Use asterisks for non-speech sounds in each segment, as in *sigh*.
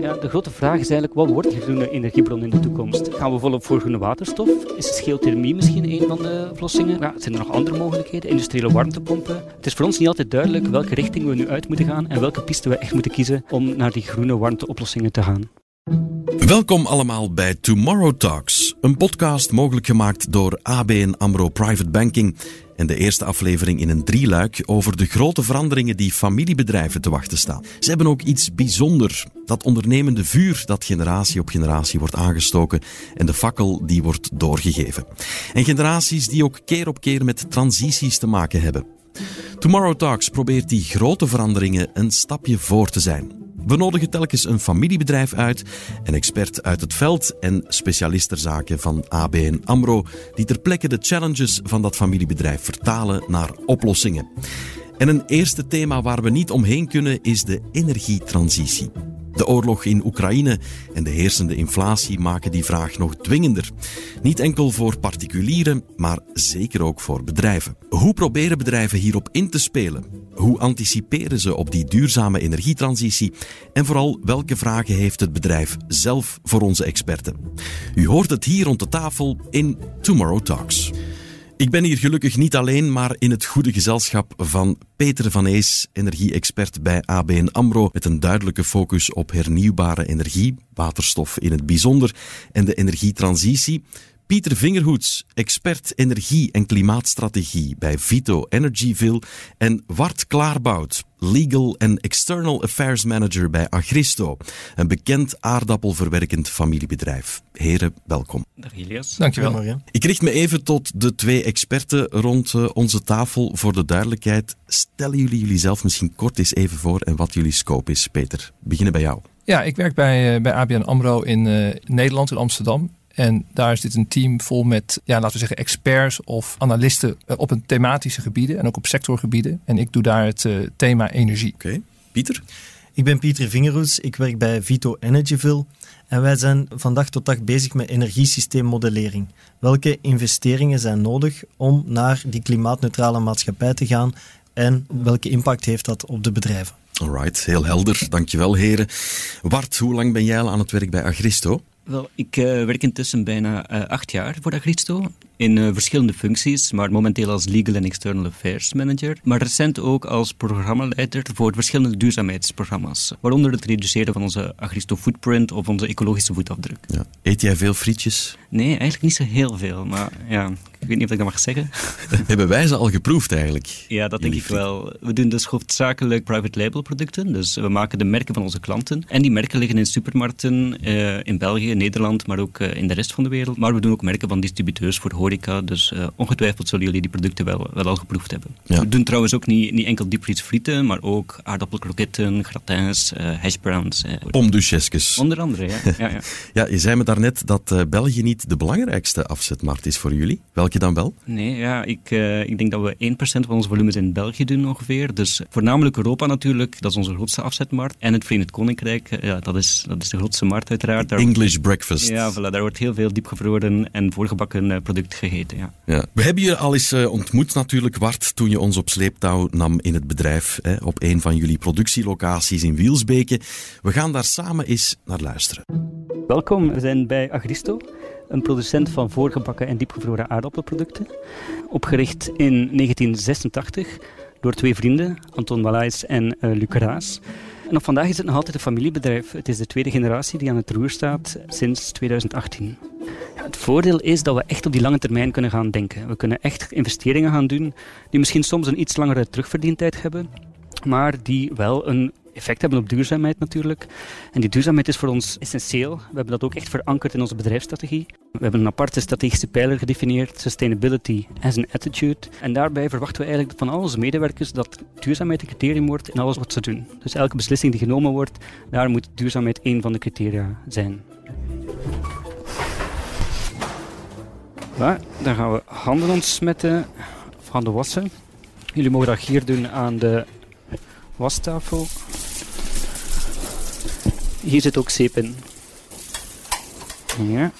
Ja, de grote vraag is eigenlijk, wat wordt die groene energiebron in de toekomst? Gaan we volop voor groene waterstof? Is geothermie misschien een van de oplossingen? Ja, zijn er nog andere mogelijkheden? Industriële warmtepompen? Het is voor ons niet altijd duidelijk welke richting we nu uit moeten gaan en welke piste we echt moeten kiezen om naar die groene warmteoplossingen te gaan. Welkom allemaal bij Tomorrow Talks, een podcast mogelijk gemaakt door ABN AMRO Private Banking en de eerste aflevering in een drieluik over de grote veranderingen die familiebedrijven te wachten staan. Ze hebben ook iets bijzonder, dat ondernemende vuur dat generatie op generatie wordt aangestoken en de fakkel die wordt doorgegeven. En generaties die ook keer op keer met transities te maken hebben. Tomorrow Talks probeert die grote veranderingen een stapje voor te zijn. We nodigen telkens een familiebedrijf uit, een expert uit het veld en specialist ter zaken van ABN AMRO, die ter plekke de challenges van dat familiebedrijf vertalen naar oplossingen. En een eerste thema waar we niet omheen kunnen is de energietransitie. De oorlog in Oekraïne en de heersende inflatie maken die vraag nog dwingender. Niet enkel voor particulieren, maar zeker ook voor bedrijven. Hoe proberen bedrijven hierop in te spelen? Hoe anticiperen ze op die duurzame energietransitie? En vooral, welke vragen heeft het bedrijf zelf voor onze experten? U hoort het hier rond de tafel in Tomorrow Talks. Ik ben hier gelukkig niet alleen, maar in het goede gezelschap van Peter van Ees, energie-expert bij ABN AMRO, met een duidelijke focus op hernieuwbare energie, waterstof in het bijzonder, en de energietransitie. Pieter Vingerhoets, expert energie en klimaatstrategie bij Vito Energyville. En Wart Klaarbout, Legal en External Affairs Manager bij Agristo, een bekend aardappelverwerkend familiebedrijf. Heren, welkom. Dag Elias. Dankjewel. Marian. Ik richt me even tot de twee experten rond uh, onze tafel. Voor de duidelijkheid, stellen jullie jullie zelf misschien kort eens even voor en wat jullie scope is. Peter, beginnen bij jou. Ja, ik werk bij, uh, bij ABN AMRO in uh, Nederland, in Amsterdam. En daar is dit een team vol met, ja, laten we zeggen, experts of analisten op een thematische gebieden en ook op sectorgebieden. En ik doe daar het uh, thema energie. Oké, okay. Pieter? Ik ben Pieter Vingerhoes, ik werk bij Vito Energyville. En wij zijn vandaag tot dag bezig met energiesysteemmodellering. Welke investeringen zijn nodig om naar die klimaatneutrale maatschappij te gaan en welke impact heeft dat op de bedrijven? Alright, heel helder. Dankjewel heren. Wart, hoe lang ben jij al aan het werk bij Agristo? Wel, ik uh, werk intussen bijna uh, acht jaar voor Agristo in uh, verschillende functies, maar momenteel als Legal en External Affairs Manager, maar recent ook als programmaleider voor verschillende duurzaamheidsprogramma's, waaronder het reduceren van onze Agristo footprint of onze ecologische voetafdruk. Ja. Eet jij veel frietjes? Nee, eigenlijk niet zo heel veel, maar ja, ik weet niet of ik dat mag zeggen. *laughs* Hebben wij ze al geproefd eigenlijk? Ja, dat denk ik wel. We doen dus hoofdzakelijk private label producten, dus we maken de merken van onze klanten en die merken liggen in supermarkten uh, in België, Nederland, maar ook uh, in de rest van de wereld. Maar we doen ook merken van distributeurs voor horeca, dus uh, ongetwijfeld zullen jullie die producten wel, wel al geproefd hebben. Ja. We doen trouwens ook niet, niet enkel diepvriesfrieten, maar ook aardappelkroketten, gratins, hash browns. Pomduchesques. Onder andere, ja. ja, ja. *laughs* ja, je zei me daarnet dat België niet de belangrijkste afzetmarkt is voor jullie. Welke dan wel? Nee, ja, ik, uh, ik denk dat we 1% van onze volumes in België doen ongeveer. Dus voornamelijk Europa natuurlijk, dat is onze grootste afzetmarkt. En het Verenigd Koninkrijk, ja, dat is, dat is de grootste markt uiteraard. Daar English wordt, breakfast. Ja, voilà, daar wordt heel veel diepgevroren en voorgebakken uh, product gegeten. Ja. Ja. We hebben je al eens ontmoet natuurlijk, Wart, toen je ons op sleeptouw nam in het bedrijf. Hè, op een van jullie productielocaties in Wielsbeke. We gaan daar samen eens naar luisteren. Welkom, we zijn bij Agristo een producent van voorgebakken en diepgevroren aardappelproducten. Opgericht in 1986 door twee vrienden, Anton Malays en uh, Luc Raas. En op vandaag is het nog altijd een familiebedrijf. Het is de tweede generatie die aan het roer staat sinds 2018. Ja, het voordeel is dat we echt op die lange termijn kunnen gaan denken. We kunnen echt investeringen gaan doen die misschien soms een iets langere terugverdientijd hebben, maar die wel een effect hebben op duurzaamheid natuurlijk. En die duurzaamheid is voor ons essentieel. We hebben dat ook echt verankerd in onze bedrijfsstrategie. We hebben een aparte strategische pijler gedefinieerd, sustainability as an attitude. En daarbij verwachten we eigenlijk van al onze medewerkers dat duurzaamheid een criterium wordt in alles wat ze doen. Dus elke beslissing die genomen wordt, daar moet duurzaamheid één van de criteria zijn. Dan gaan we handen ontsmetten of handen wassen. Jullie mogen dat hier doen aan de wastafel. Hier zit ook zeep in. Ja.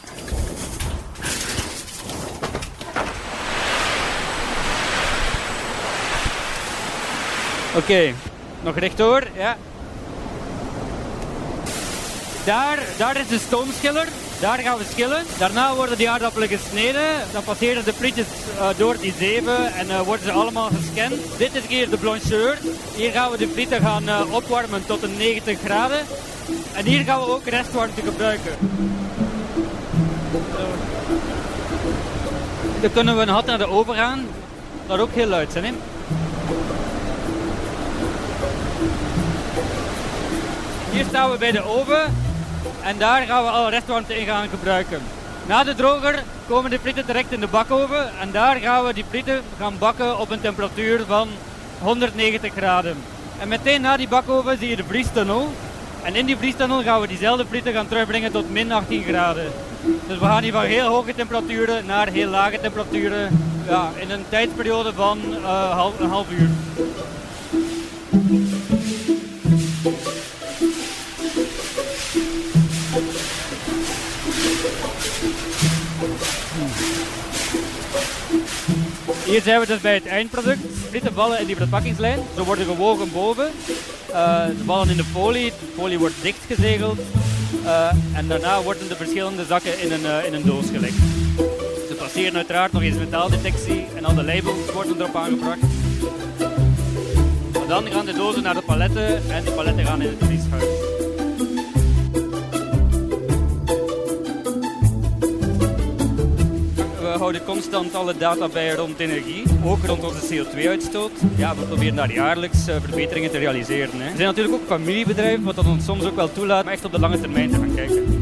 Oké, okay. nog rechtdoor, ja. Daar, daar is de stoomschiller. Daar gaan we schillen. Daarna worden die aardappelen gesneden. Dan passeren de frietjes uh, door die zeven en uh, worden ze allemaal gescand. Dit is hier de blancheur. Hier gaan we de frieten gaan uh, opwarmen tot een 90 graden. En hier gaan we ook restwarmte gebruiken. Dan kunnen we een hot naar de oven gaan. Dat ook heel luid zijn. Hè? Hier staan we bij de oven en daar gaan we alle restwarmte in gaan gebruiken. Na de droger komen de frieten direct in de bakoven en daar gaan we die frieten gaan bakken op een temperatuur van 190 graden. En meteen na die bakoven zie je de vriestunnel. En in die vriestunnel gaan we diezelfde frieten gaan terugbrengen tot min 18 graden. Dus we gaan hier van heel hoge temperaturen naar heel lage temperaturen ja, in een tijdsperiode van uh, half, een half uur. Hier zijn we dus bij het eindproduct. Fritten vallen in die verpakkingslijn. Ze worden gewogen boven. Ze vallen in de folie. De folie wordt dichtgezegeld. Uh, en daarna worden de verschillende zakken in een, uh, in een doos gelegd. Ze passeren uiteraard nog eens metaaldetectie en al de labels worden erop aangebracht. Dan gaan de dozen naar de paletten en de paletten gaan in het vrieshuis. Houden constant alle data bij rond energie, ook rond onze CO2-uitstoot. Ja, we proberen daar jaarlijks uh, verbeteringen te realiseren. Hè. Er zijn natuurlijk ook familiebedrijven, wat dat ons soms ook wel toelaat om echt op de lange termijn te gaan kijken.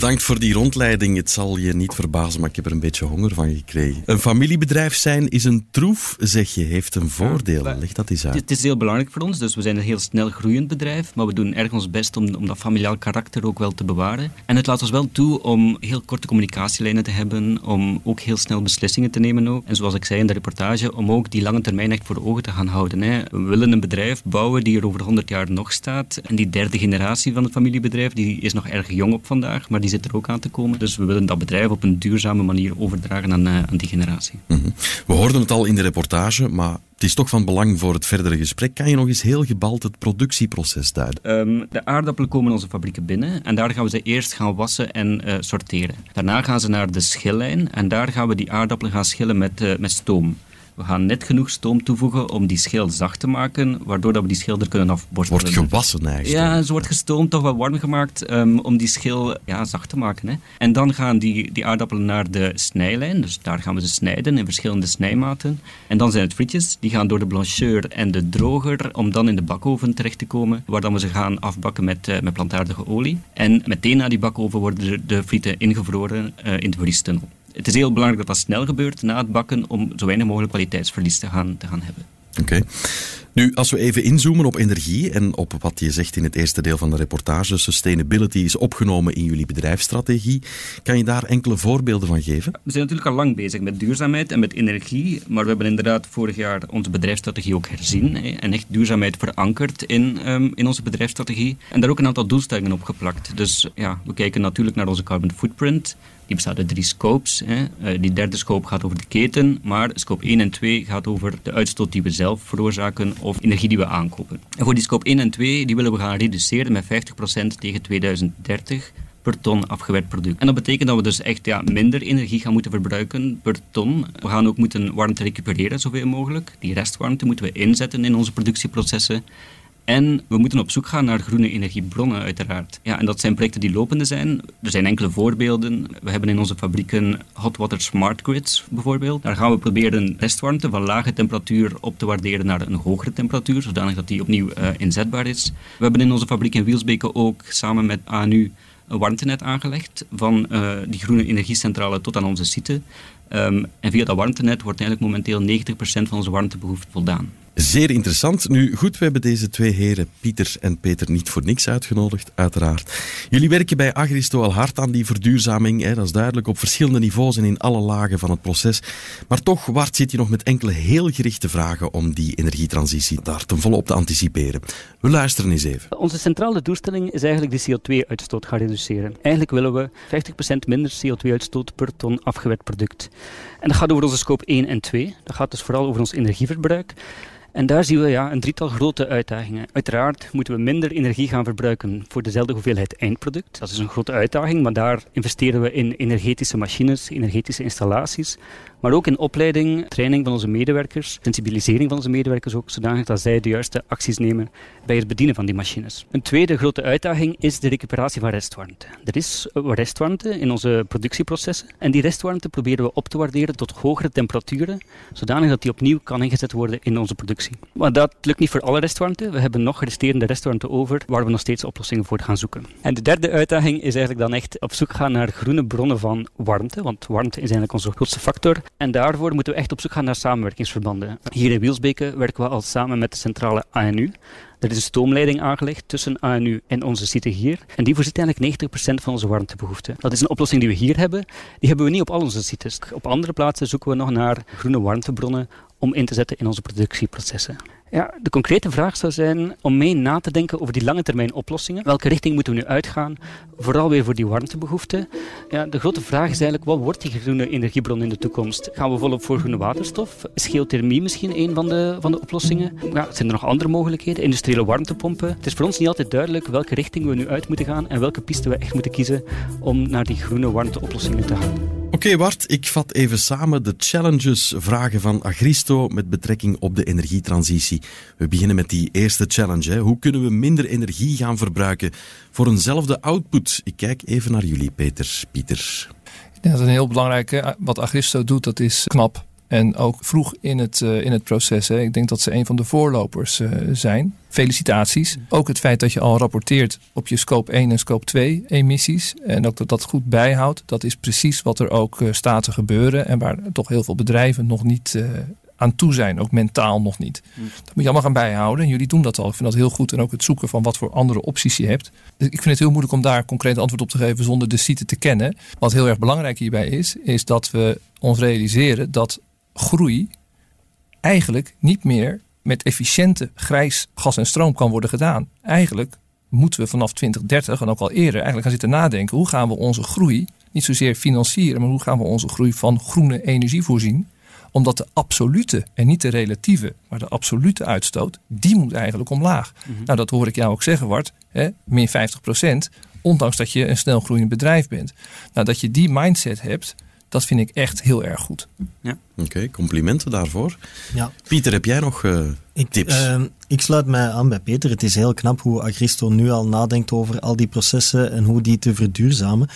Bedankt voor die rondleiding. Het zal je niet verbazen, maar ik heb er een beetje honger van gekregen. Een familiebedrijf zijn is een troef, zeg je, heeft een voordeel. Leg dat eens uit. Het is heel belangrijk voor ons, dus we zijn een heel snel groeiend bedrijf, maar we doen erg ons best om, om dat familiaal karakter ook wel te bewaren. En het laat ons wel toe om heel korte communicatielijnen te hebben, om ook heel snel beslissingen te nemen ook. En zoals ik zei in de reportage, om ook die lange termijn echt voor ogen te gaan houden. Hè. We willen een bedrijf bouwen die er over 100 jaar nog staat. En die derde generatie van het familiebedrijf, die is nog erg jong op vandaag, maar die zit er ook aan te komen. Dus we willen dat bedrijf op een duurzame manier overdragen aan, uh, aan die generatie. Mm -hmm. We hoorden het al in de reportage, maar het is toch van belang voor het verdere gesprek. Kan je nog eens heel gebald het productieproces duiden? Um, de aardappelen komen in onze fabrieken binnen en daar gaan we ze eerst gaan wassen en uh, sorteren. Daarna gaan ze naar de schillijn en daar gaan we die aardappelen gaan schillen met, uh, met stoom. We gaan net genoeg stoom toevoegen om die schil zacht te maken, waardoor dat we die schil er kunnen afborstelen. Wordt gewassen eigenlijk? Ja, ze wordt gestoomd, toch wel warm gemaakt, um, om die schil ja, zacht te maken. Hè. En dan gaan die, die aardappelen naar de snijlijn, dus daar gaan we ze snijden in verschillende snijmaten. En dan zijn het frietjes, die gaan door de blancheur en de droger, om dan in de bakoven terecht te komen, waar dan we ze gaan afbakken met, uh, met plantaardige olie. En meteen na die bakoven worden de, de frieten ingevroren uh, in de vriestunnel het is heel belangrijk dat dat snel gebeurt na het bakken om zo weinig mogelijk kwaliteitsverlies te gaan, te gaan hebben. Oké. Nu, als we even inzoomen op energie en op wat je zegt in het eerste deel van de reportage, sustainability is opgenomen in jullie bedrijfsstrategie. Kan je daar enkele voorbeelden van geven? We zijn natuurlijk al lang bezig met duurzaamheid en met energie, maar we hebben inderdaad vorig jaar onze bedrijfsstrategie ook herzien en echt duurzaamheid verankerd in, um, in onze bedrijfsstrategie en daar ook een aantal doelstellingen op geplakt. Dus ja, we kijken natuurlijk naar onze carbon footprint. Die bestaat uit drie scopes. Hè. Uh, die derde scope gaat over de keten, maar scope 1 en 2 gaat over de uitstoot die we zelf veroorzaken of energie die we aankopen. En voor die scope 1 en 2 die willen we gaan reduceren met 50% tegen 2030 per ton afgewerkt product. En dat betekent dat we dus echt ja, minder energie gaan moeten verbruiken per ton. We gaan ook moeten warmte recupereren zoveel mogelijk. Die restwarmte moeten we inzetten in onze productieprocessen. En we moeten op zoek gaan naar groene energiebronnen, uiteraard. Ja, en dat zijn projecten die lopende zijn. Er zijn enkele voorbeelden. We hebben in onze fabrieken hot water smart grids, bijvoorbeeld. Daar gaan we proberen restwarmte van lage temperatuur op te waarderen naar een hogere temperatuur, zodanig dat die opnieuw uh, inzetbaar is. We hebben in onze fabriek in Wielsbeke ook samen met ANU een warmtenet aangelegd van uh, die groene energiecentrale tot aan onze site. Um, en via dat warmtenet wordt eigenlijk momenteel 90% van onze warmtebehoefte voldaan. Zeer interessant. Nu goed, we hebben deze twee heren, Pieter en Peter, niet voor niks uitgenodigd, uiteraard. Jullie werken bij Agristo al hard aan die verduurzaming, hè, dat is duidelijk, op verschillende niveaus en in alle lagen van het proces. Maar toch, Wart, zit je nog met enkele heel gerichte vragen om die energietransitie daar ten volle op te anticiperen. We luisteren eens even. Onze centrale doelstelling is eigenlijk de CO2-uitstoot gaan reduceren. Eigenlijk willen we 50% minder CO2-uitstoot per ton afgewerkt product. En dat gaat over onze scope 1 en 2. Dat gaat dus vooral over ons energieverbruik. En daar zien we ja, een drietal grote uitdagingen. Uiteraard moeten we minder energie gaan verbruiken voor dezelfde hoeveelheid eindproduct. Dat is een grote uitdaging, maar daar investeren we in energetische machines, energetische installaties. Maar ook in opleiding, training van onze medewerkers, sensibilisering van onze medewerkers ook, zodanig dat zij de juiste acties nemen bij het bedienen van die machines. Een tweede grote uitdaging is de recuperatie van restwarmte. Er is restwarmte in onze productieprocessen en die restwarmte proberen we op te waarderen tot hogere temperaturen, zodanig dat die opnieuw kan ingezet worden in onze productie. Maar dat lukt niet voor alle restwarmte. We hebben nog resterende restwarmte over, waar we nog steeds oplossingen voor gaan zoeken. En de derde uitdaging is eigenlijk dan echt op zoek gaan naar groene bronnen van warmte, want warmte is eigenlijk onze grootste factor. En daarvoor moeten we echt op zoek gaan naar samenwerkingsverbanden. Hier in Wielsbeke werken we al samen met de centrale ANU. Er is een stoomleiding aangelegd tussen ANU en onze site hier. En die voorziet eigenlijk 90% van onze warmtebehoefte. Dat is een oplossing die we hier hebben. Die hebben we niet op al onze sites. Op andere plaatsen zoeken we nog naar groene warmtebronnen om in te zetten in onze productieprocessen. Ja, de concrete vraag zou zijn om mee na te denken over die lange termijn oplossingen. Welke richting moeten we nu uitgaan? Vooral weer voor die warmtebehoeften. Ja, de grote vraag is eigenlijk, wat wordt die groene energiebron in de toekomst? Gaan we volop voor groene waterstof? Is geothermie misschien een van de, van de oplossingen? Ja, zijn er nog andere mogelijkheden? Industriële warmtepompen? Het is voor ons niet altijd duidelijk welke richting we nu uit moeten gaan en welke piste we echt moeten kiezen om naar die groene warmteoplossingen te gaan. Oké Bart, ik vat even samen de challenges, vragen van Agristo met betrekking op de energietransitie. We beginnen met die eerste challenge. Hè. Hoe kunnen we minder energie gaan verbruiken voor eenzelfde output? Ik kijk even naar jullie, Peter, Pieter. Dat is een heel belangrijke. Wat Agristo doet, dat is knap. En ook vroeg in het, uh, in het proces. Hè. Ik denk dat ze een van de voorlopers uh, zijn. Felicitaties. Ook het feit dat je al rapporteert op je scope 1 en scope 2 emissies. En ook dat dat goed bijhoudt. Dat is precies wat er ook uh, staat te gebeuren. En waar toch heel veel bedrijven nog niet aan toe zijn. Ook mentaal nog niet. Dat moet je allemaal gaan bijhouden. En jullie doen dat al. Ik vind dat heel goed. En ook het zoeken van wat voor andere opties je hebt. Dus ik vind het heel moeilijk om daar concreet antwoord op te geven zonder de site te kennen. Wat heel erg belangrijk hierbij is, is dat we ons realiseren dat groei eigenlijk niet meer met efficiënte grijs gas en stroom kan worden gedaan. Eigenlijk moeten we vanaf 2030 en ook al eerder eigenlijk gaan zitten nadenken hoe gaan we onze groei niet zozeer financieren, maar hoe gaan we onze groei van groene energie voorzien? Omdat de absolute en niet de relatieve, maar de absolute uitstoot, die moet eigenlijk omlaag. Mhm. Nou, dat hoor ik jou ook zeggen, Wart. Hè, min 50 procent, ondanks dat je een snel groeiend bedrijf bent. Nou, dat je die mindset hebt, dat vind ik echt heel erg goed. Ja. Oké, complimenten daarvoor. Ja. Pieter, heb jij nog uh, ik, tips? Uh, ik sluit mij aan bij Peter. Het is heel knap hoe Agristo nu al nadenkt over al die processen en hoe die te verduurzamen.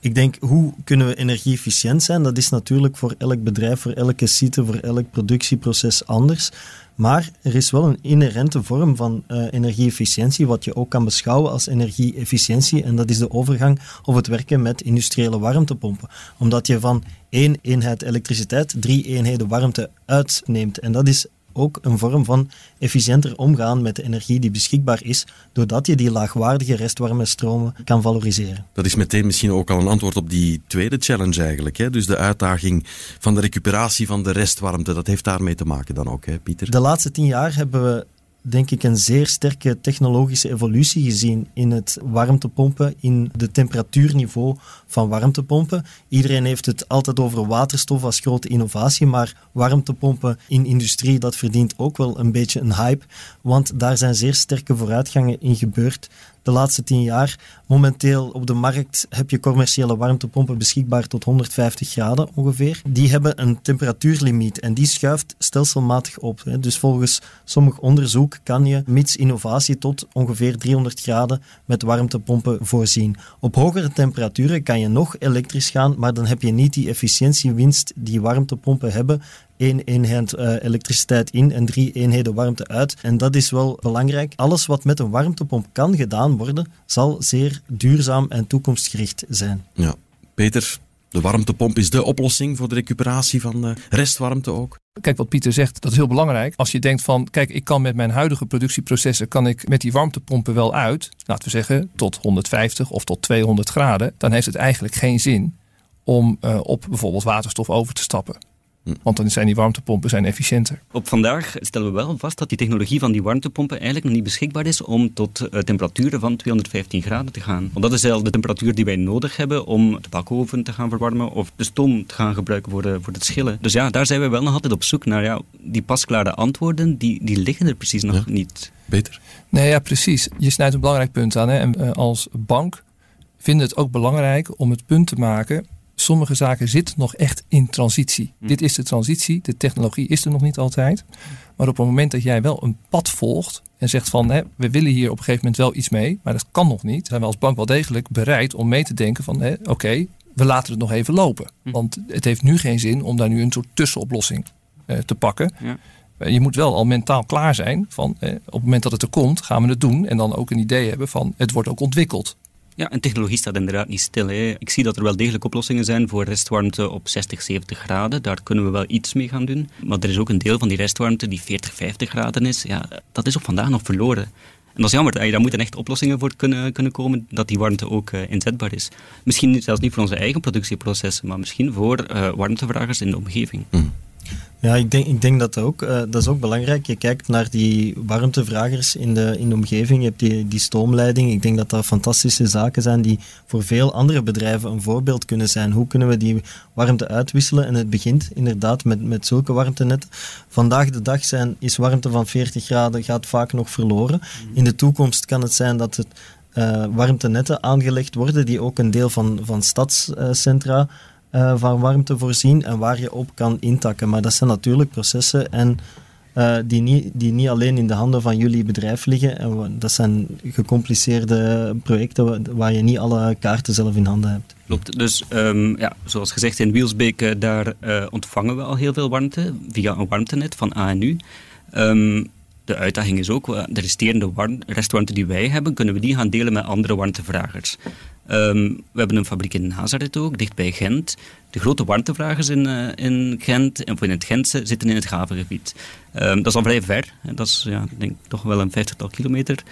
Ik denk, hoe kunnen we energie-efficiënt zijn? Dat is natuurlijk voor elk bedrijf, voor elke site, voor elk productieproces anders. Maar er is wel een inherente vorm van uh, energie-efficiëntie, wat je ook kan beschouwen als energie-efficiëntie. En dat is de overgang of het werken met industriële warmtepompen. Omdat je van één eenheid elektriciteit drie eenheden warmte uitneemt. En dat is ook een vorm van efficiënter omgaan met de energie die beschikbaar is, doordat je die laagwaardige restwarme stromen kan valoriseren. Dat is meteen misschien ook al een antwoord op die tweede challenge eigenlijk. Hè? Dus de uitdaging van de recuperatie van de restwarmte, dat heeft daarmee te maken dan ook, hè, Pieter? De laatste tien jaar hebben we denk ik, een zeer sterke technologische evolutie gezien in het warmtepompen, in de temperatuurniveau van warmtepompen. Iedereen heeft het altijd over waterstof als grote innovatie, maar warmtepompen in industrie, dat verdient ook wel een beetje een hype, want daar zijn zeer sterke vooruitgangen in gebeurd de laatste tien jaar. Momenteel op de markt heb je commerciële warmtepompen beschikbaar tot 150 graden ongeveer. Die hebben een temperatuurlimiet en die schuift stelselmatig op. Dus volgens sommig onderzoek kan je mits innovatie tot ongeveer 300 graden met warmtepompen voorzien. Op hogere temperaturen kan je nog elektrisch gaan, maar dan heb je niet die efficiëntiewinst die warmtepompen hebben één eenheid uh, elektriciteit in en drie eenheden warmte uit. En dat is wel belangrijk. Alles wat met een warmtepomp kan gedaan worden, zal zeer duurzaam en toekomstgericht zijn. Ja, Peter, de warmtepomp is de oplossing voor de recuperatie van restwarmte ook. Kijk, wat Pieter zegt, dat is heel belangrijk. Als je denkt van, kijk, ik kan met mijn huidige productieprocessen, kan ik met die warmtepompen wel uit, laten we zeggen, tot 150 of tot 200 graden, dan heeft het eigenlijk geen zin om uh, op bijvoorbeeld waterstof over te stappen. Want dan zijn die warmtepompen zijn efficiënter. Op vandaag stellen we wel vast dat die technologie van die warmtepompen eigenlijk nog niet beschikbaar is om tot uh, temperaturen van 215 graden te gaan. Want dat is eigenlijk de temperatuur die wij nodig hebben om de bakoven te gaan verwarmen of de stoom te gaan gebruiken voor, de, voor het schillen. Dus ja, daar zijn we wel nog altijd op zoek naar ja, die pasklare antwoorden. Die, die liggen er precies nog niet. Beter? Nee, ja, precies. Je snijdt een belangrijk punt aan. Hè? En uh, als bank vinden het ook belangrijk om het punt te maken sommige zaken zitten nog echt in transitie. Hm. Dit is de transitie, de technologie is er nog niet altijd. Maar op het moment dat jij wel een pad volgt en zegt van hè, we willen hier op een gegeven moment wel iets mee, maar dat kan nog niet, zijn we als bank wel degelijk bereid om mee te denken van oké, we laten het nog even lopen. Hm. Want het heeft nu geen zin om daar nu een soort tussenoplossing uh, te pakken. Ja. Je moet wel al mentaal klaar zijn van op het moment dat het er komt, gaan we het doen. En dan ook een idee hebben van het wordt ook ontwikkeld. Ja, en technologie staat inderdaad niet stil. Hè. Ik zie dat er wel degelijk oplossingen zijn voor restwarmte op 60, 70 graden. Daar kunnen we wel iets mee gaan doen. Maar er is ook een deel van die restwarmte die 40, 50 graden is. Ja, dat is ook vandaag nog verloren. En dat is jammer. Daar moeten echt oplossingen voor kunnen, kunnen komen dat die warmte ook uh, inzetbaar is. Misschien zelfs niet voor onze eigen productieprocessen, maar misschien voor uh, warmtevragers in de omgeving. Mm. Ja, ik denk, ik denk dat ook, uh, dat is ook belangrijk. Je kijkt naar die warmtevragers in de, in de omgeving. Je hebt die, die stoomleiding. Ik denk dat dat fantastische zaken zijn die voor veel andere bedrijven een voorbeeld kunnen zijn. Hoe kunnen we die warmte uitwisselen? En het begint inderdaad met, met zulke warmtenetten. Vandaag de dag zijn, is warmte van 40 graden gaat vaak nog verloren. In de toekomst kan het zijn dat het uh, warmtenetten aangelegd worden die ook een deel van, van stadscentra uh, van warmte voorzien en waar je op kan intakken. Maar dat zijn natuurlijk processen en, uh, die, niet, die niet alleen in de handen van jullie bedrijf liggen. En dat zijn gecompliceerde projecten waar je niet alle kaarten zelf in handen hebt. Klopt. Dus um, ja, zoals gezegd in Wielsbeek, uh, daar ontvangen we al heel veel warmte via een warmtenet van ANU. Um, de uitdaging is ook, de resterende warm, restwarmte die wij hebben, kunnen we die gaan delen met andere warmtevragers. Um, we hebben een fabriek in Nazareth ook, dicht bij Gent. De grote warmtevragers in, uh, in Gent, en in het Gentse, zitten in het Gavengebied. Um, dat is al vrij ver. Dat is ja, denk toch wel een vijftigtal kilometer.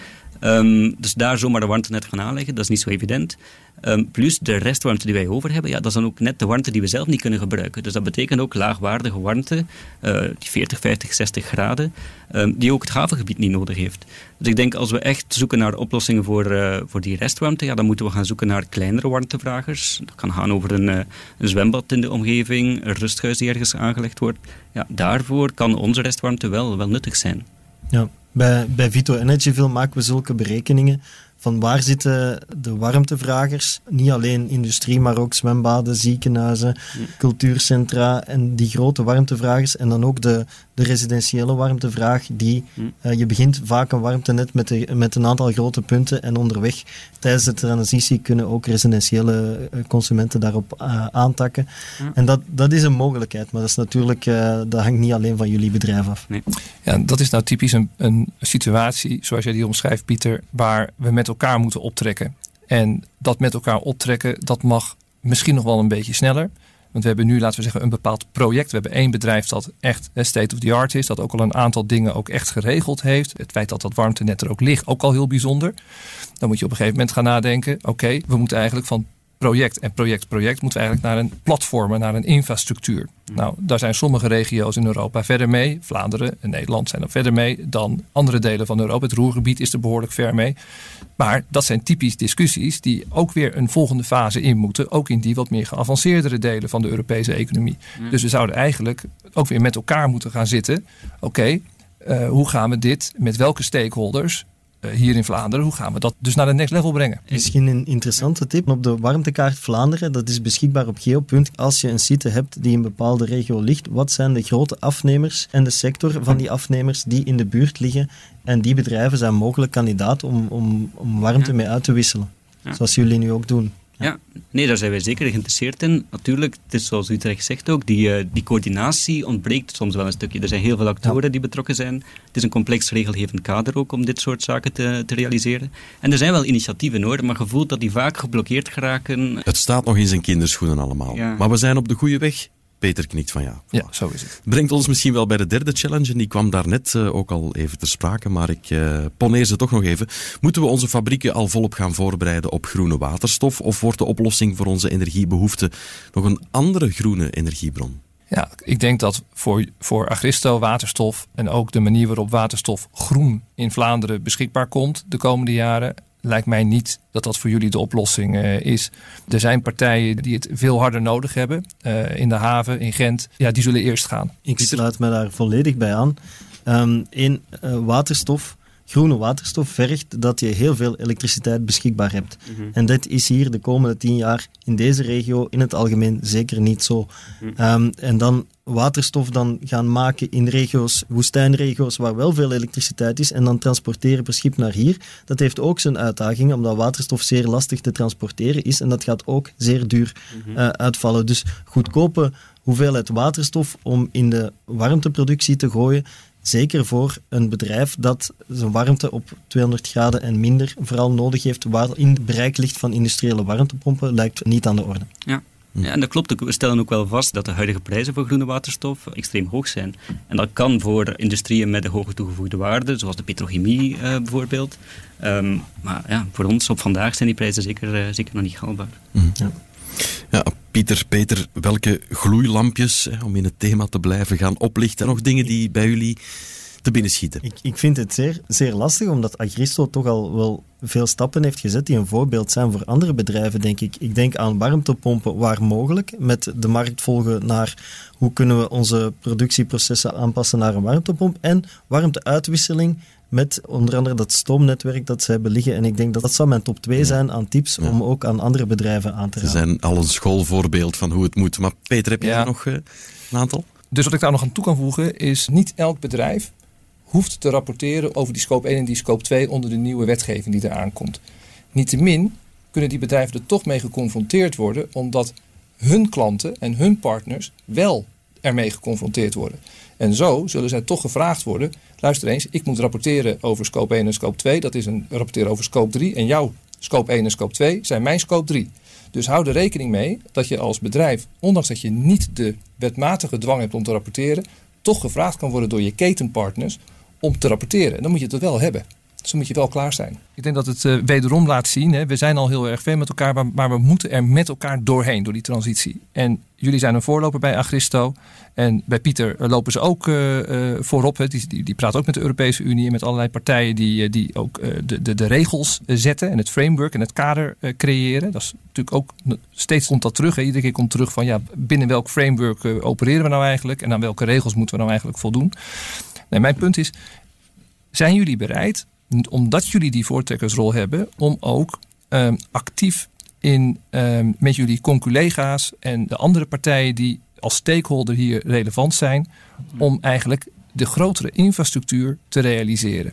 Um, dus daar zomaar de warmtenet gaan aanleggen, dat is niet zo evident. Um, plus de restwarmte die wij over hebben, ja, dat is dan ook net de warmte die we zelf niet kunnen gebruiken. Dus dat betekent ook laagwaardige warmte, uh, die 40, 50, 60 graden, um, die ook het havengebied niet nodig heeft. Dus ik denk als we echt zoeken naar oplossingen voor, uh, voor die restwarmte, ja, dan moeten we gaan zoeken naar kleinere warmtevragers. Dat kan gaan over een, uh, een zwembad in de omgeving, een rusthuis die ergens aangelegd wordt. Ja, daarvoor kan onze restwarmte wel, wel nuttig zijn. Ja, bij, bij Vito Energyville maken we zulke berekeningen van waar zitten de warmtevragers? Niet alleen industrie, maar ook zwembaden, ziekenhuizen, cultuurcentra en die grote warmtevragers. En dan ook de, de residentiële warmtevraag. Die, uh, je begint vaak een warmtenet met, de, met een aantal grote punten en onderweg tijdens de transitie kunnen ook residentiële eh, consumenten daarop uh, aantakken. En dat, dat is een mogelijkheid, maar dat is natuurlijk, uh, dat hangt niet alleen van jullie bedrijf af. Nee. Ja, dat is nou typisch een, een situatie, zoals jij die omschrijft, Pieter, waar we met elkaar moeten optrekken. En dat met elkaar optrekken, dat mag misschien nog wel een beetje sneller. Want we hebben nu, laten we zeggen, een bepaald project. We hebben één bedrijf dat echt state of the art is. Dat ook al een aantal dingen ook echt geregeld heeft. Het feit dat dat warmtenet er ook ligt, ook al heel bijzonder. Dan moet je op een gegeven moment gaan nadenken. Oké, we moeten eigenlijk van project en project, project moeten we eigenlijk naar een platform, naar een infrastructuur. Nou, daar zijn sommige regio's in Europa verder mee. Vlaanderen en Nederland zijn er verder mee dan andere delen van Europa. Het Roergebied is er behoorlijk ver mee. Maar dat zijn typisch discussies die ook weer een volgende fase in moeten. Ook in die wat meer geavanceerdere delen van de Europese economie. Dus we zouden eigenlijk ook weer met elkaar moeten gaan zitten. Oké, uh, hoe gaan we dit met welke stakeholders hier in Vlaanderen. Hoe gaan we dat dus naar de next level brengen? Misschien een interessante tip. Op de warmtekaart Vlaanderen, dat is beschikbaar op Geopunt. Als je een site hebt die in een bepaalde regio ligt, wat zijn de grote afnemers en de sector van die afnemers die in de buurt liggen? En die bedrijven zijn mogelijk kandidaat om, om, om warmte mee uit te wisselen. Ja. Zoals jullie nu ook doen. Ja, nee, daar zijn wij zeker geïnteresseerd in. Natuurlijk, het is zoals u terecht zegt ook, die, uh, die coördinatie ontbreekt soms wel een stukje. Er zijn heel veel actoren ja. die betrokken zijn. Het is een complex regelgevend kader ook om dit soort zaken te, te realiseren. En er zijn wel initiatieven hoor, maar gevoeld dat die vaak geblokkeerd geraken. Het staat nog in zijn kinderschoenen allemaal. Ja. Maar we zijn op de goede weg. Peter knikt van ja. Ja, zo is het. Brengt ons misschien wel bij de derde challenge. En die kwam daarnet uh, ook al even ter sprake, maar ik uh, poneer ze toch nog even. Moeten we onze fabrieken al volop gaan voorbereiden op groene waterstof? Of wordt de oplossing voor onze energiebehoeften nog een andere groene energiebron? Ja, ik denk dat voor, voor Agristo waterstof en ook de manier waarop waterstof groen in Vlaanderen beschikbaar komt de komende jaren, lijkt mij niet dat dat voor jullie de oplossing uh, is. Er zijn partijen die het veel harder nodig hebben. Uh, in de haven, in Gent. Ja, die zullen eerst gaan. Ik sluit me daar volledig bij aan. Um, in uh, waterstof groene waterstof vergt dat je heel veel elektriciteit beschikbaar hebt. Mm -hmm. En dit is hier de komende tien jaar in deze regio in het algemeen zeker niet zo. Mm -hmm. um, en dan waterstof dan gaan maken in regio's, woestijnregio's waar wel veel elektriciteit is en dan transporteren per schip naar hier. Dat heeft ook zijn uitdagingen, omdat waterstof zeer lastig te transporteren is en dat gaat ook zeer duur -hmm. uh, uitvallen. Dus goedkope hoeveelheid waterstof om in de warmteproductie te gooien, Zeker voor een bedrijf dat zijn warmte op 200 graden en minder vooral nodig heeft, waar in het bereik ligt van industriële warmtepompen, lijkt niet aan de orde. Ja. Ja, en dat klopt. We stellen ook wel vast dat de huidige prijzen voor groene waterstof extreem hoog zijn. En dat kan voor industrieën met een hoge toegevoegde waarde, zoals de petrochemie uh, bijvoorbeeld. Um, maar ja, voor ons op vandaag zijn die prijzen zeker, uh, zeker nog niet haalbaar. Mm. Ja. Ja, Pieter, Peter, welke gloeilampjes, om in het thema te blijven, gaan oplichten? Nog dingen die bij jullie te binnen schieten? Ik, ik vind het zeer, zeer lastig, omdat Agristo toch al wel veel stappen heeft gezet die een voorbeeld zijn voor andere bedrijven, denk ik. Ik denk aan warmtepompen waar mogelijk, met de markt volgen naar hoe kunnen we onze productieprocessen aanpassen naar een warmtepomp en warmteuitwisseling met onder andere dat stoomnetwerk dat ze hebben liggen. En ik denk dat dat zou mijn top 2 zijn aan tips ja. om ook aan andere bedrijven aan te raden. Ze zijn al een schoolvoorbeeld van hoe het moet. Maar Peter, heb jij ja. nog uh, een aantal? Dus wat ik daar nog aan toe kan voegen is niet elk bedrijf hoeft te rapporteren over die scope 1 en die scope 2 onder de nieuwe wetgeving die eraan komt. Niettemin kunnen die bedrijven er toch mee geconfronteerd worden omdat hun klanten en hun partners wel ermee geconfronteerd worden. En zo zullen zij toch gevraagd worden: luister eens, ik moet rapporteren over scope 1 en scope 2. Dat is een rapporteren over scope 3. En jouw scope 1 en scope 2 zijn mijn scope 3. Dus hou er rekening mee dat je als bedrijf, ondanks dat je niet de wetmatige dwang hebt om te rapporteren, toch gevraagd kan worden door je ketenpartners om te rapporteren. En dan moet je het wel hebben. Dus dan moet je wel klaar zijn. Ik denk dat het uh, wederom laat zien. Hè, we zijn al heel erg ver met elkaar, maar, we moeten er met elkaar doorheen, door die transitie. En jullie zijn een voorloper bij Agristo. En bij Pieter lopen ze ook uh, voorop. Hè. Die, die, die praten ook met de Europese Unie en met allerlei partijen die, die ook de, de, de regels zetten en het framework en het kader creëren. Dat is natuurlijk ook steeds komt dat terug. Hè. Iedere keer komt terug van ja, binnen welk framework opereren we nou eigenlijk en aan welke regels moeten we nou eigenlijk voldoen. Nee, mijn punt is, zijn jullie bereid omdat jullie die voortrekkersrol hebben, om ook um, actief in, um, met jullie conculega's en de andere partijen die als stakeholder hier relevant zijn, om eigenlijk de grotere infrastructuur te realiseren.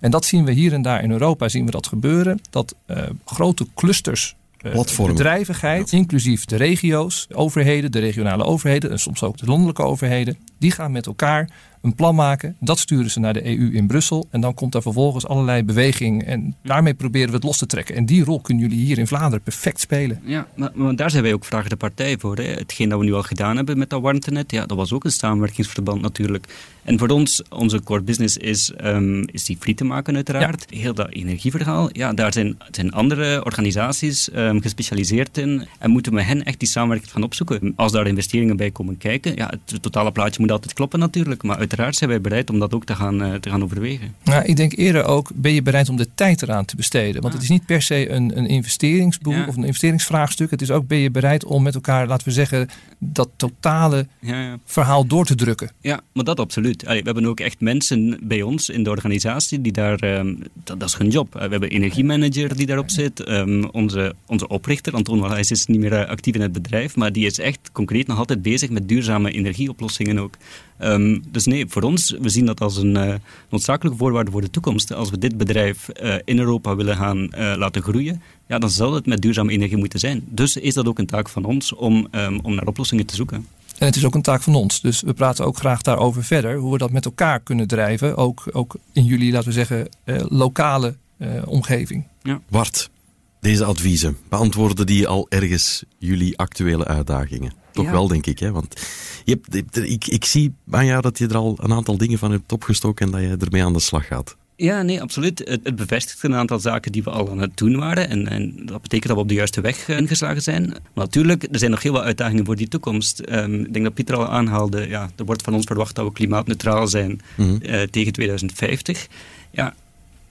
En dat zien we hier en daar in Europa zien we dat gebeuren. Dat uh, grote clusters uh, bedrijvigheid, inclusief de regio's, de overheden, de regionale overheden en soms ook de landelijke overheden, die gaan met elkaar een plan maken. Dat sturen ze naar de EU in Brussel. En dan komt daar vervolgens allerlei beweging. En daarmee proberen we het los te trekken. En die rol kunnen jullie hier in Vlaanderen perfect spelen. Ja, maar, maar daar zijn wij ook vragen de partij voor. Hè. Hetgeen dat we nu al gedaan hebben met dat warmtenet, ja, dat was ook een samenwerkingsverband natuurlijk. En voor ons, onze core business is, um, is die frieten maken uiteraard. Ja. Heel dat energieverhaal, ja, daar zijn, zijn andere organisaties um, gespecialiseerd in. En moeten we hen echt die samenwerking gaan opzoeken. Als daar investeringen bij komen kijken, ja, het totale plaatje moet altijd kloppen natuurlijk. Maar uiteraard zijn wij bereid om dat ook te gaan, uh, te gaan overwegen. Nou, ik denk eerder ook, ben je bereid om de tijd eraan te besteden? Want ah. het is niet per se een, een investeringsboel ja. of een investeringsvraagstuk. Het is ook, ben je bereid om met elkaar, laten we zeggen, dat totale ja, ja. verhaal door te drukken? Ja, maar dat absoluut. Allee, we hebben ook echt mensen bij ons in de organisatie die daar, um, dat, dat, is hun job. We hebben energiemanager die daarop zit. Um, onze, onze oprichter, Anton Wallijs, is niet meer uh, actief in het bedrijf, maar die is echt concreet nog altijd bezig met duurzame energieoplossingen ook. Um, dus nee, voor ons, we zien dat als een uh, noodzakelijke voorwaarde voor de toekomst. Als we dit bedrijf uh, in Europa willen gaan uh, laten groeien, ja, dan zal het met duurzame energie moeten zijn. Dus is dat ook een taak van ons om, um, om naar oplossingen te zoeken. En het is ook een taak van ons. Dus we praten ook graag daarover verder. Hoe we dat met elkaar kunnen drijven. Ook, ook in jullie, laten we zeggen, lokale omgeving. Ja. Bart, deze adviezen, beantwoorden die al ergens jullie actuele uitdagingen? Toch ja. wel, denk ik. Hè? Want je hebt, ik, ik zie aan jou dat je er al een aantal dingen van hebt opgestoken en dat je ermee aan de slag gaat. Ja, nee, absoluut. Het, het, bevestigt een aantal zaken die we al aan het doen waren. En, en dat betekent dat we op de juiste weg uh, ingeslagen zijn. Maar natuurlijk, er zijn nog heel wat uitdagingen voor die toekomst. Um, ik denk dat Pieter al aanhaalde, ja, er wordt van ons verwacht dat we klimaatneutraal zijn mm -hmm. uh, tegen 2050. Ja,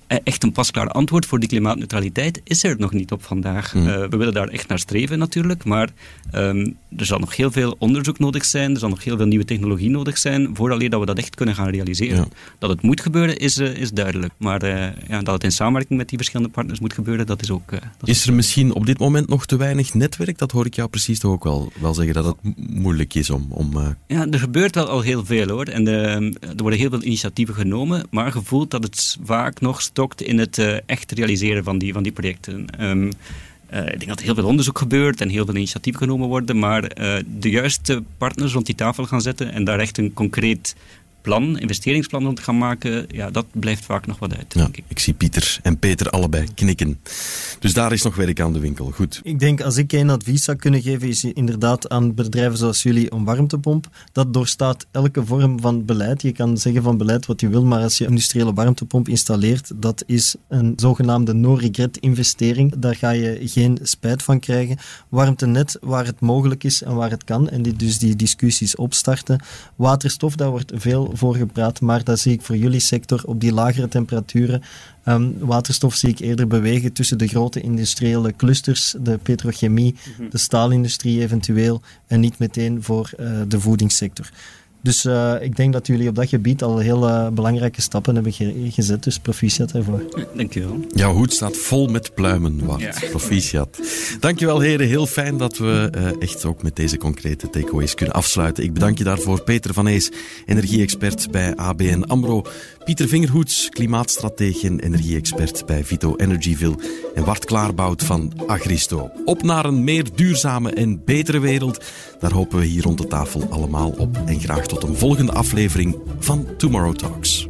echt een pasklaar antwoord voor die klimaatneutraliteit is er nog niet op vandaag. Mm. Uh, we willen daar echt naar streven natuurlijk, maar um, er zal nog heel veel onderzoek nodig zijn, er zal nog heel veel nieuwe technologie nodig zijn, voordat dat we dat echt kunnen gaan realiseren. Ja. Dat het moet gebeuren is, uh, is duidelijk, maar uh, ja, dat het in samenwerking met die verschillende partners moet gebeuren, dat is ook... Dat is er misschien op dit moment nog te weinig netwerk? Dat hoor ik jou precies toch ook wel, wel zeggen, dat het moeilijk is om... om Ja, er gebeurt wel al heel veel hoor, en er worden heel veel initiatieven genomen, maar gevoeld dat het vaak nog in het uh, echt realiseren van die, van die projecten. Um, uh, ik denk dat er heel veel onderzoek gebeurt en heel veel initiatieven genomen worden, maar uh, de juiste partners rond die tafel gaan zetten en daar echt een concreet plan, investeringsplan rond gaan maken, ja, dat blijft vaak nog wat uit, ja, denk ik. Ik zie Pieter en Peter allebei knikken. Dus daar is nog werk aan de winkel. Goed. Ik denk, als ik één advies zou kunnen geven, is inderdaad aan bedrijven zoals jullie een warmtepomp. Dat doorstaat elke vorm van beleid. Je kan zeggen van beleid wat je wil, maar als je een industriële warmtepomp installeert, dat is een zogenaamde no-regret investering. Daar ga je geen spijt van krijgen. Warmtenet waar het mogelijk is en waar het kan. En die, dus die discussies opstarten. Waterstof, daar wordt veel voor gepraat, maar dat zie ik voor jullie sector op die lagere temperaturen. Um, waterstof zie ik eerder bewegen tussen de grote industriële clusters, de petrochemie, mm-hmm. de staalindustrie eventueel, en niet meteen voor uh, de voedingssector. Dus uh, ik denk dat jullie op dat gebied al heel uh, belangrijke stappen hebben ge gezet. Dus proficiat daarvoor. Dankjewel. Jouw hoed staat vol met pluimen, Wart. Ja. Proficiat. Dankjewel heren. Heel fijn dat we uh, echt ook met deze concrete takeaways kunnen afsluiten. Ik bedank je daarvoor Peter van Ees, energie-expert bij ABN AMRO. Pieter Vingerhoets, klimaatstratege en energie-expert bij Vito Energyville. En Wart Klaarbout van Agristo. Op naar een meer duurzame en betere wereld. Daar hopen we hier rond de tafel allemaal op. En graag tot een volgende aflevering van Tomorrow Talks.